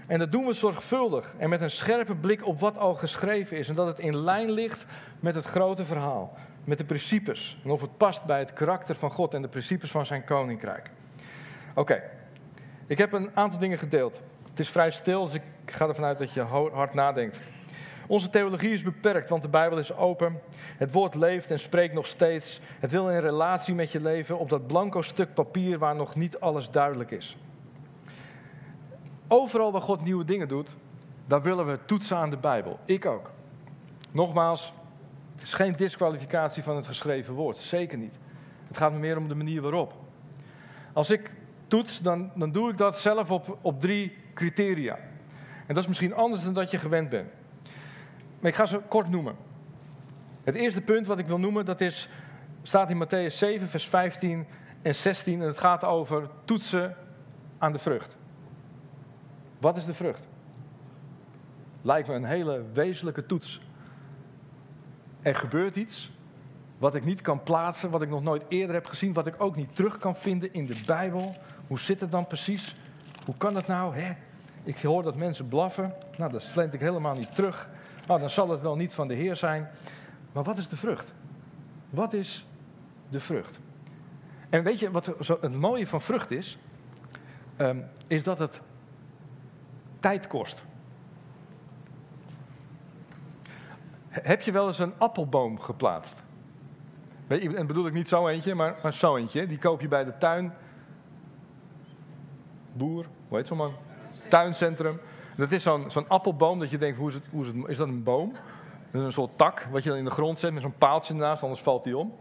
En dat doen we zorgvuldig en met een scherpe blik op wat al geschreven is. En dat het in lijn ligt met het grote verhaal. Met de principes. En of het past bij het karakter van God en de principes van zijn koninkrijk. Oké, ik heb een aantal dingen gedeeld. Het is vrij stil, dus ik ga ervan uit dat je hard nadenkt. Onze theologie is beperkt, want de Bijbel is open. Het woord leeft en spreekt nog steeds. Het wil in relatie met je leven op dat blanco stuk papier waar nog niet alles duidelijk is. Overal waar God nieuwe dingen doet, daar willen we toetsen aan de Bijbel. Ik ook. Nogmaals, het is geen disqualificatie van het geschreven woord. Zeker niet. Het gaat me meer om de manier waarop. Als ik toets, dan, dan doe ik dat zelf op, op drie criteria. En dat is misschien anders dan dat je gewend bent. Maar ik ga ze kort noemen. Het eerste punt wat ik wil noemen, dat is, staat in Matthäus 7, vers 15 en 16. En het gaat over toetsen aan de vrucht. Wat is de vrucht? Lijkt me een hele wezenlijke toets. Er gebeurt iets wat ik niet kan plaatsen, wat ik nog nooit eerder heb gezien, wat ik ook niet terug kan vinden in de Bijbel. Hoe zit het dan precies? Hoe kan dat nou? Hè? Ik hoor dat mensen blaffen. Nou, dat vind ik helemaal niet terug. Nou, dan zal het wel niet van de Heer zijn. Maar wat is de vrucht? Wat is de vrucht? En weet je wat het mooie van vrucht is? Ehm, is dat het tijd kost. Heb je wel eens een appelboom geplaatst? En bedoel ik niet zo eentje, maar, maar zo eentje. Die koop je bij de tuin. Boer, hoe heet zo'n man? Tuincentrum. Dat is zo'n appelboom dat je denkt, hoe is, het, hoe is, het, is dat een boom? Dat is een soort tak wat je dan in de grond zet met zo'n paaltje ernaast, anders valt hij om.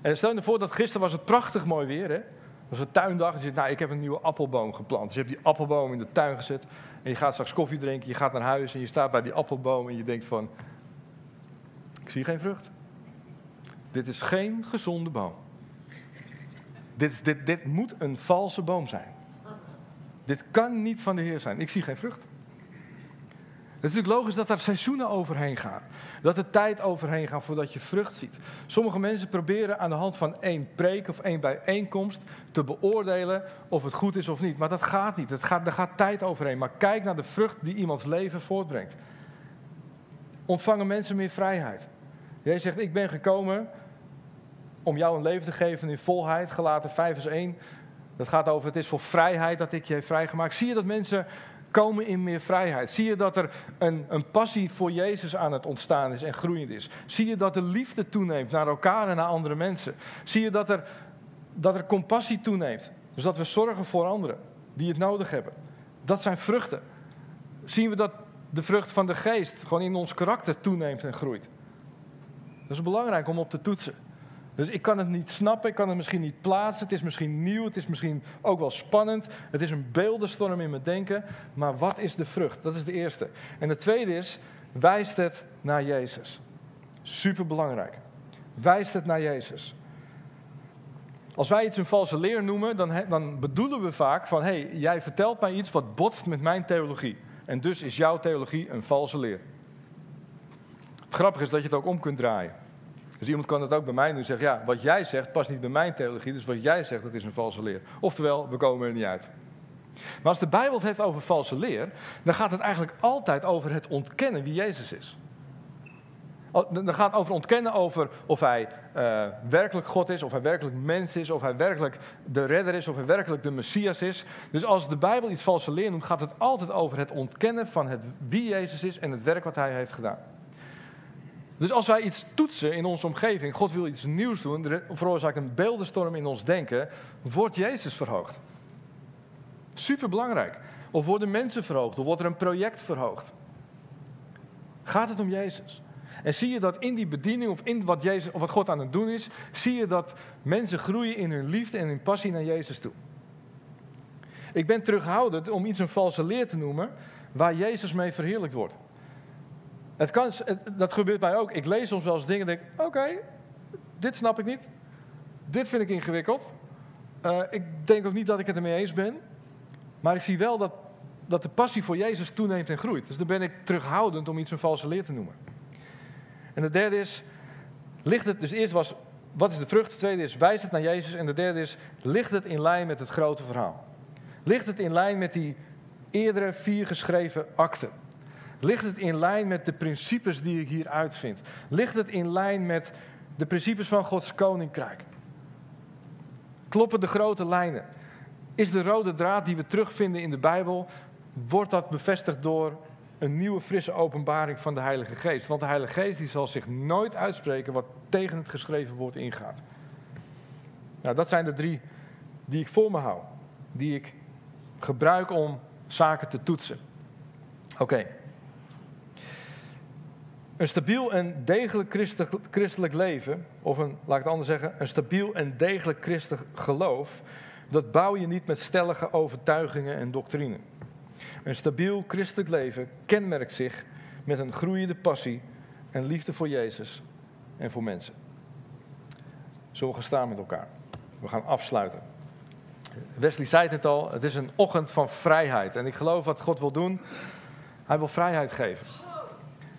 En stel je voor dat gisteren was het prachtig mooi weer. Hè? Het was een tuindag. En je zegt, nou, ik heb een nieuwe appelboom geplant. Dus je hebt die appelboom in de tuin gezet. En je gaat straks koffie drinken. Je gaat naar huis en je staat bij die appelboom. En je denkt van, ik zie geen vrucht. Dit is geen gezonde boom. Dit, dit, dit moet een valse boom zijn. Dit kan niet van de Heer zijn. Ik zie geen vrucht. Het is natuurlijk logisch dat er seizoenen overheen gaan. Dat er tijd overheen gaat voordat je vrucht ziet. Sommige mensen proberen aan de hand van één preek of één bijeenkomst te beoordelen of het goed is of niet. Maar dat gaat niet. Het gaat, er gaat tijd overheen. Maar kijk naar de vrucht die iemands leven voortbrengt. Ontvangen mensen meer vrijheid. Jij zegt, ik ben gekomen om jou een leven te geven in volheid. Gelaten 5 vers 1. Dat gaat over, het is voor vrijheid dat ik je heb vrijgemaakt. Zie je dat mensen komen in meer vrijheid? Zie je dat er een, een passie voor Jezus aan het ontstaan is en groeiend is? Zie je dat de liefde toeneemt naar elkaar en naar andere mensen? Zie je dat er, dat er compassie toeneemt? Dus dat we zorgen voor anderen die het nodig hebben. Dat zijn vruchten. Zien we dat de vrucht van de geest gewoon in ons karakter toeneemt en groeit? Dat is belangrijk om op te toetsen. Dus ik kan het niet snappen, ik kan het misschien niet plaatsen. Het is misschien nieuw, het is misschien ook wel spannend. Het is een beeldenstorm in mijn denken. Maar wat is de vrucht? Dat is de eerste. En de tweede is, wijst het naar Jezus. Super belangrijk. Wijst het naar Jezus. Als wij iets een valse leer noemen, dan, dan bedoelen we vaak van... hé, hey, jij vertelt mij iets wat botst met mijn theologie. En dus is jouw theologie een valse leer. Het grappige is dat je het ook om kunt draaien. Dus iemand kan het ook bij mij nu zeggen, ja, wat jij zegt past niet bij mijn theologie, dus wat jij zegt, dat is een valse leer. Oftewel, we komen er niet uit. Maar als de Bijbel het heeft over valse leer, dan gaat het eigenlijk altijd over het ontkennen wie Jezus is. Dan gaat het over ontkennen over of hij uh, werkelijk God is, of hij werkelijk mens is, of hij werkelijk de redder is, of hij werkelijk de Messias is. Dus als de Bijbel iets valse leer noemt, gaat het altijd over het ontkennen van het wie Jezus is en het werk wat hij heeft gedaan. Dus als wij iets toetsen in onze omgeving, God wil iets nieuws doen, er veroorzaakt een beeldenstorm in ons denken, wordt Jezus verhoogd. Super belangrijk. Of worden mensen verhoogd, of wordt er een project verhoogd. Gaat het om Jezus? En zie je dat in die bediening of in wat, Jezus, of wat God aan het doen is, zie je dat mensen groeien in hun liefde en in passie naar Jezus toe. Ik ben terughoudend om iets een valse leer te noemen waar Jezus mee verheerlijkt wordt. Kan, dat gebeurt mij ook. Ik lees soms wel eens dingen en denk: oké, dit snap ik niet. Dit vind ik ingewikkeld. Uh, ik denk ook niet dat ik het ermee eens ben. Maar ik zie wel dat, dat de passie voor Jezus toeneemt en groeit. Dus dan ben ik terughoudend om iets een valse leer te noemen. En de derde is, ligt het, dus eerst was, wat is de vrucht? De tweede is, wijst het naar Jezus. En de derde is, ligt het in lijn met het grote verhaal? Ligt het in lijn met die eerdere vier geschreven akten? Ligt het in lijn met de principes die ik hier uitvind? Ligt het in lijn met de principes van Gods koninkrijk? Kloppen de grote lijnen? Is de rode draad die we terugvinden in de Bijbel, wordt dat bevestigd door een nieuwe frisse openbaring van de Heilige Geest? Want de Heilige Geest die zal zich nooit uitspreken wat tegen het geschreven woord ingaat. Nou, dat zijn de drie die ik voor me hou, die ik gebruik om zaken te toetsen. Oké. Een stabiel en degelijk christelijk leven, of een, laat ik het anders zeggen, een stabiel en degelijk christelijk geloof, dat bouw je niet met stellige overtuigingen en doctrine. Een stabiel christelijk leven kenmerkt zich met een groeiende passie en liefde voor Jezus en voor mensen. We gaan staan met elkaar? We gaan afsluiten. Wesley zei het al, het is een ochtend van vrijheid. En ik geloof wat God wil doen, hij wil vrijheid geven.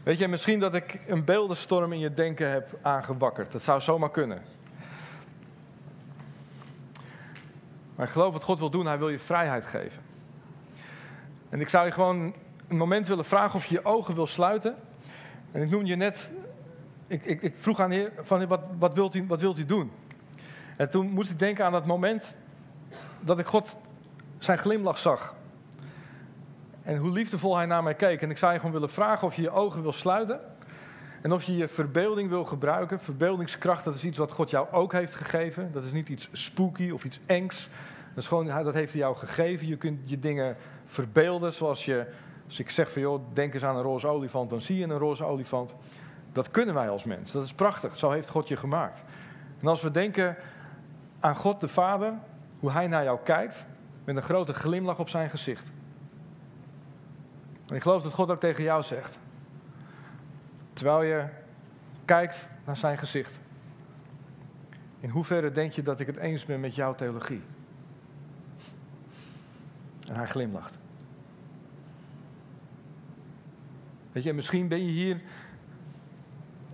Weet je, misschien dat ik een beeldenstorm in je denken heb aangewakkerd. Dat zou zomaar kunnen. Maar ik geloof wat God wil doen, Hij wil je vrijheid geven. En ik zou je gewoon een moment willen vragen of je je ogen wil sluiten. En ik noemde je net, ik, ik, ik vroeg aan de Heer, van, wat, wat, wilt u, wat wilt u doen? En toen moest ik denken aan dat moment dat ik God zijn glimlach zag. En hoe liefdevol hij naar mij keek. En ik zou je gewoon willen vragen of je je ogen wil sluiten. En of je je verbeelding wil gebruiken. Verbeeldingskracht, dat is iets wat God jou ook heeft gegeven. Dat is niet iets spooky of iets engs. Dat, is gewoon, dat heeft hij jou gegeven. Je kunt je dingen verbeelden zoals je... Als ik zeg van joh, denk eens aan een roze olifant, dan zie je een roze olifant. Dat kunnen wij als mens. Dat is prachtig. Zo heeft God je gemaakt. En als we denken aan God de Vader, hoe hij naar jou kijkt, met een grote glimlach op zijn gezicht. En ik geloof dat God ook tegen jou zegt. Terwijl je kijkt naar zijn gezicht. In hoeverre denk je dat ik het eens ben met jouw theologie? En hij glimlacht. Weet je, misschien ben je hier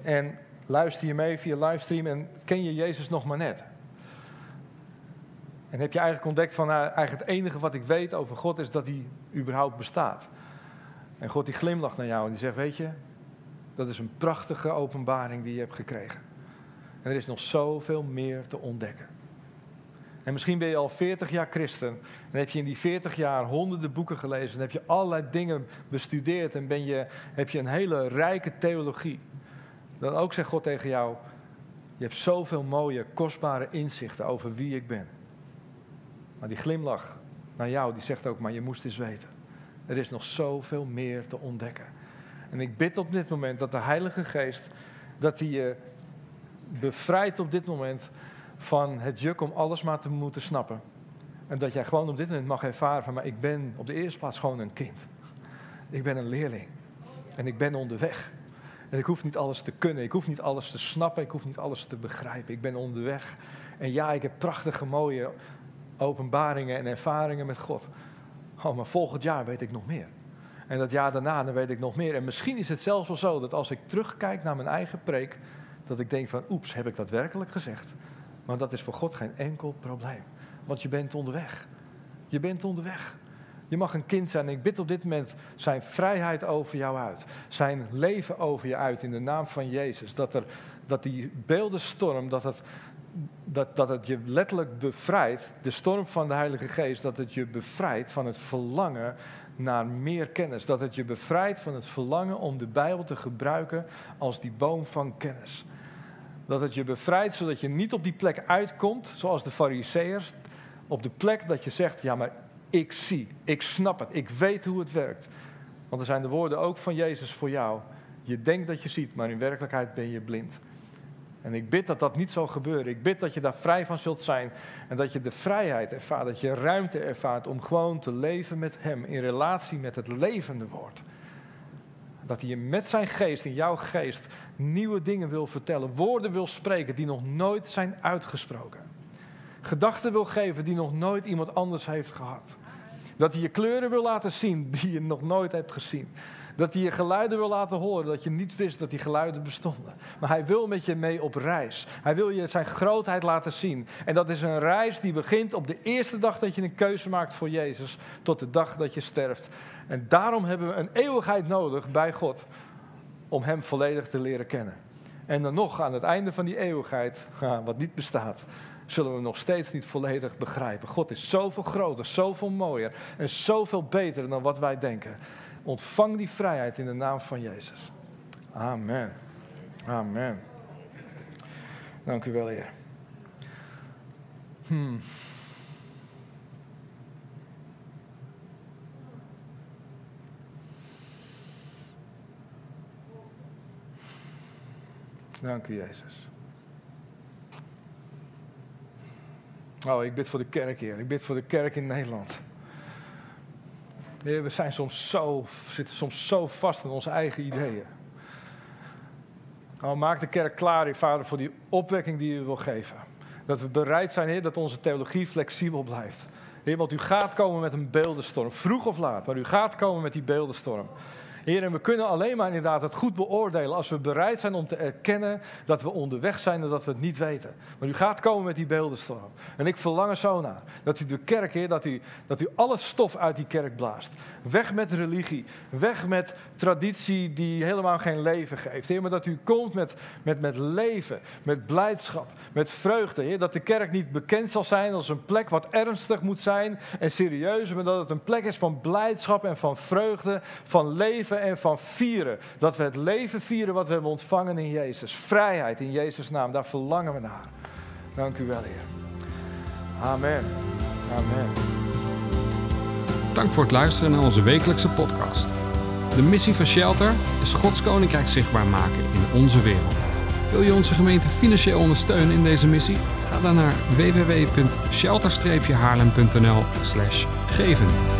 en luister je mee via livestream en ken je Jezus nog maar net. En heb je eigenlijk ontdekt van, nou, eigenlijk het enige wat ik weet over God is dat hij überhaupt bestaat. En God die glimlacht naar jou en die zegt, weet je, dat is een prachtige openbaring die je hebt gekregen. En er is nog zoveel meer te ontdekken. En misschien ben je al 40 jaar christen. En heb je in die 40 jaar honderden boeken gelezen. En heb je allerlei dingen bestudeerd. En ben je, heb je een hele rijke theologie. Dan ook zegt God tegen jou: Je hebt zoveel mooie, kostbare inzichten over wie ik ben. Maar die glimlach naar jou, die zegt ook: Maar je moest eens weten. Er is nog zoveel meer te ontdekken. En ik bid op dit moment dat de Heilige Geest, dat hij je bevrijdt op dit moment van het juk om alles maar te moeten snappen. En dat jij gewoon op dit moment mag ervaren van, maar ik ben op de eerste plaats gewoon een kind. Ik ben een leerling. En ik ben onderweg. En ik hoef niet alles te kunnen. Ik hoef niet alles te snappen. Ik hoef niet alles te begrijpen. Ik ben onderweg. En ja, ik heb prachtige, mooie openbaringen en ervaringen met God. Oh, maar volgend jaar weet ik nog meer. En dat jaar daarna, dan weet ik nog meer. En misschien is het zelfs wel zo dat als ik terugkijk naar mijn eigen preek, dat ik denk van, oeps, heb ik dat werkelijk gezegd? Maar dat is voor God geen enkel probleem. Want je bent onderweg. Je bent onderweg. Je mag een kind zijn. En ik bid op dit moment zijn vrijheid over jou uit. Zijn leven over je uit in de naam van Jezus. Dat, er, dat die beeldenstorm, dat het, dat, dat het je letterlijk bevrijdt. De storm van de Heilige Geest. Dat het je bevrijdt van het verlangen naar meer kennis. Dat het je bevrijdt van het verlangen om de Bijbel te gebruiken als die boom van kennis. Dat het je bevrijdt zodat je niet op die plek uitkomt, zoals de Fariseërs. Op de plek dat je zegt, ja maar ik zie, ik snap het, ik weet hoe het werkt. Want er zijn de woorden ook van Jezus voor jou. Je denkt dat je ziet, maar in werkelijkheid ben je blind. En ik bid dat dat niet zal gebeuren. Ik bid dat je daar vrij van zult zijn. En dat je de vrijheid ervaart, dat je ruimte ervaart om gewoon te leven met Hem in relatie met het levende woord. Dat hij je met zijn geest, in jouw geest, nieuwe dingen wil vertellen. Woorden wil spreken die nog nooit zijn uitgesproken. Gedachten wil geven die nog nooit iemand anders heeft gehad. Dat hij je kleuren wil laten zien die je nog nooit hebt gezien. Dat hij je geluiden wil laten horen, dat je niet wist dat die geluiden bestonden. Maar hij wil met je mee op reis. Hij wil je zijn grootheid laten zien. En dat is een reis die begint op de eerste dag dat je een keuze maakt voor Jezus, tot de dag dat je sterft. En daarom hebben we een eeuwigheid nodig bij God om Hem volledig te leren kennen. En dan nog aan het einde van die eeuwigheid, wat niet bestaat, zullen we nog steeds niet volledig begrijpen. God is zoveel groter, zoveel mooier en zoveel beter dan wat wij denken. Ontvang die vrijheid in de naam van Jezus. Amen. Amen. Dank u wel, Heer. Hmm. Dank u, Jezus. Oh, ik bid voor de kerk, Heer. Ik bid voor de kerk in Nederland. We zijn soms zo, zitten soms zo vast in onze eigen ideeën. Oh, maak de kerk klaar, Heer Vader, voor die opwekking die u wil geven. Dat we bereid zijn, Heer, dat onze theologie flexibel blijft. Heer, want u gaat komen met een beeldenstorm, vroeg of laat, maar u gaat komen met die beeldenstorm. Heer, en we kunnen alleen maar inderdaad het goed beoordelen als we bereid zijn om te erkennen dat we onderweg zijn en dat we het niet weten. Maar u gaat komen met die beeldenstroom. En ik verlang er zo naar dat u de kerk, Heer, dat u, dat u alle stof uit die kerk blaast. Weg met religie, weg met traditie die helemaal geen leven geeft. Heer, maar dat u komt met, met, met leven, met blijdschap, met vreugde. Heer, dat de kerk niet bekend zal zijn als een plek wat ernstig moet zijn en serieus, maar dat het een plek is van blijdschap en van vreugde, van leven en van vieren. Dat we het leven vieren wat we hebben ontvangen in Jezus. Vrijheid in Jezus' naam, daar verlangen we naar. Dank u wel, Heer. Amen. Amen. Dank voor het luisteren naar onze wekelijkse podcast. De missie van Shelter is Gods Koninkrijk zichtbaar maken in onze wereld. Wil je onze gemeente financieel ondersteunen in deze missie? Ga dan naar www.shelter-haarlem.nl geven.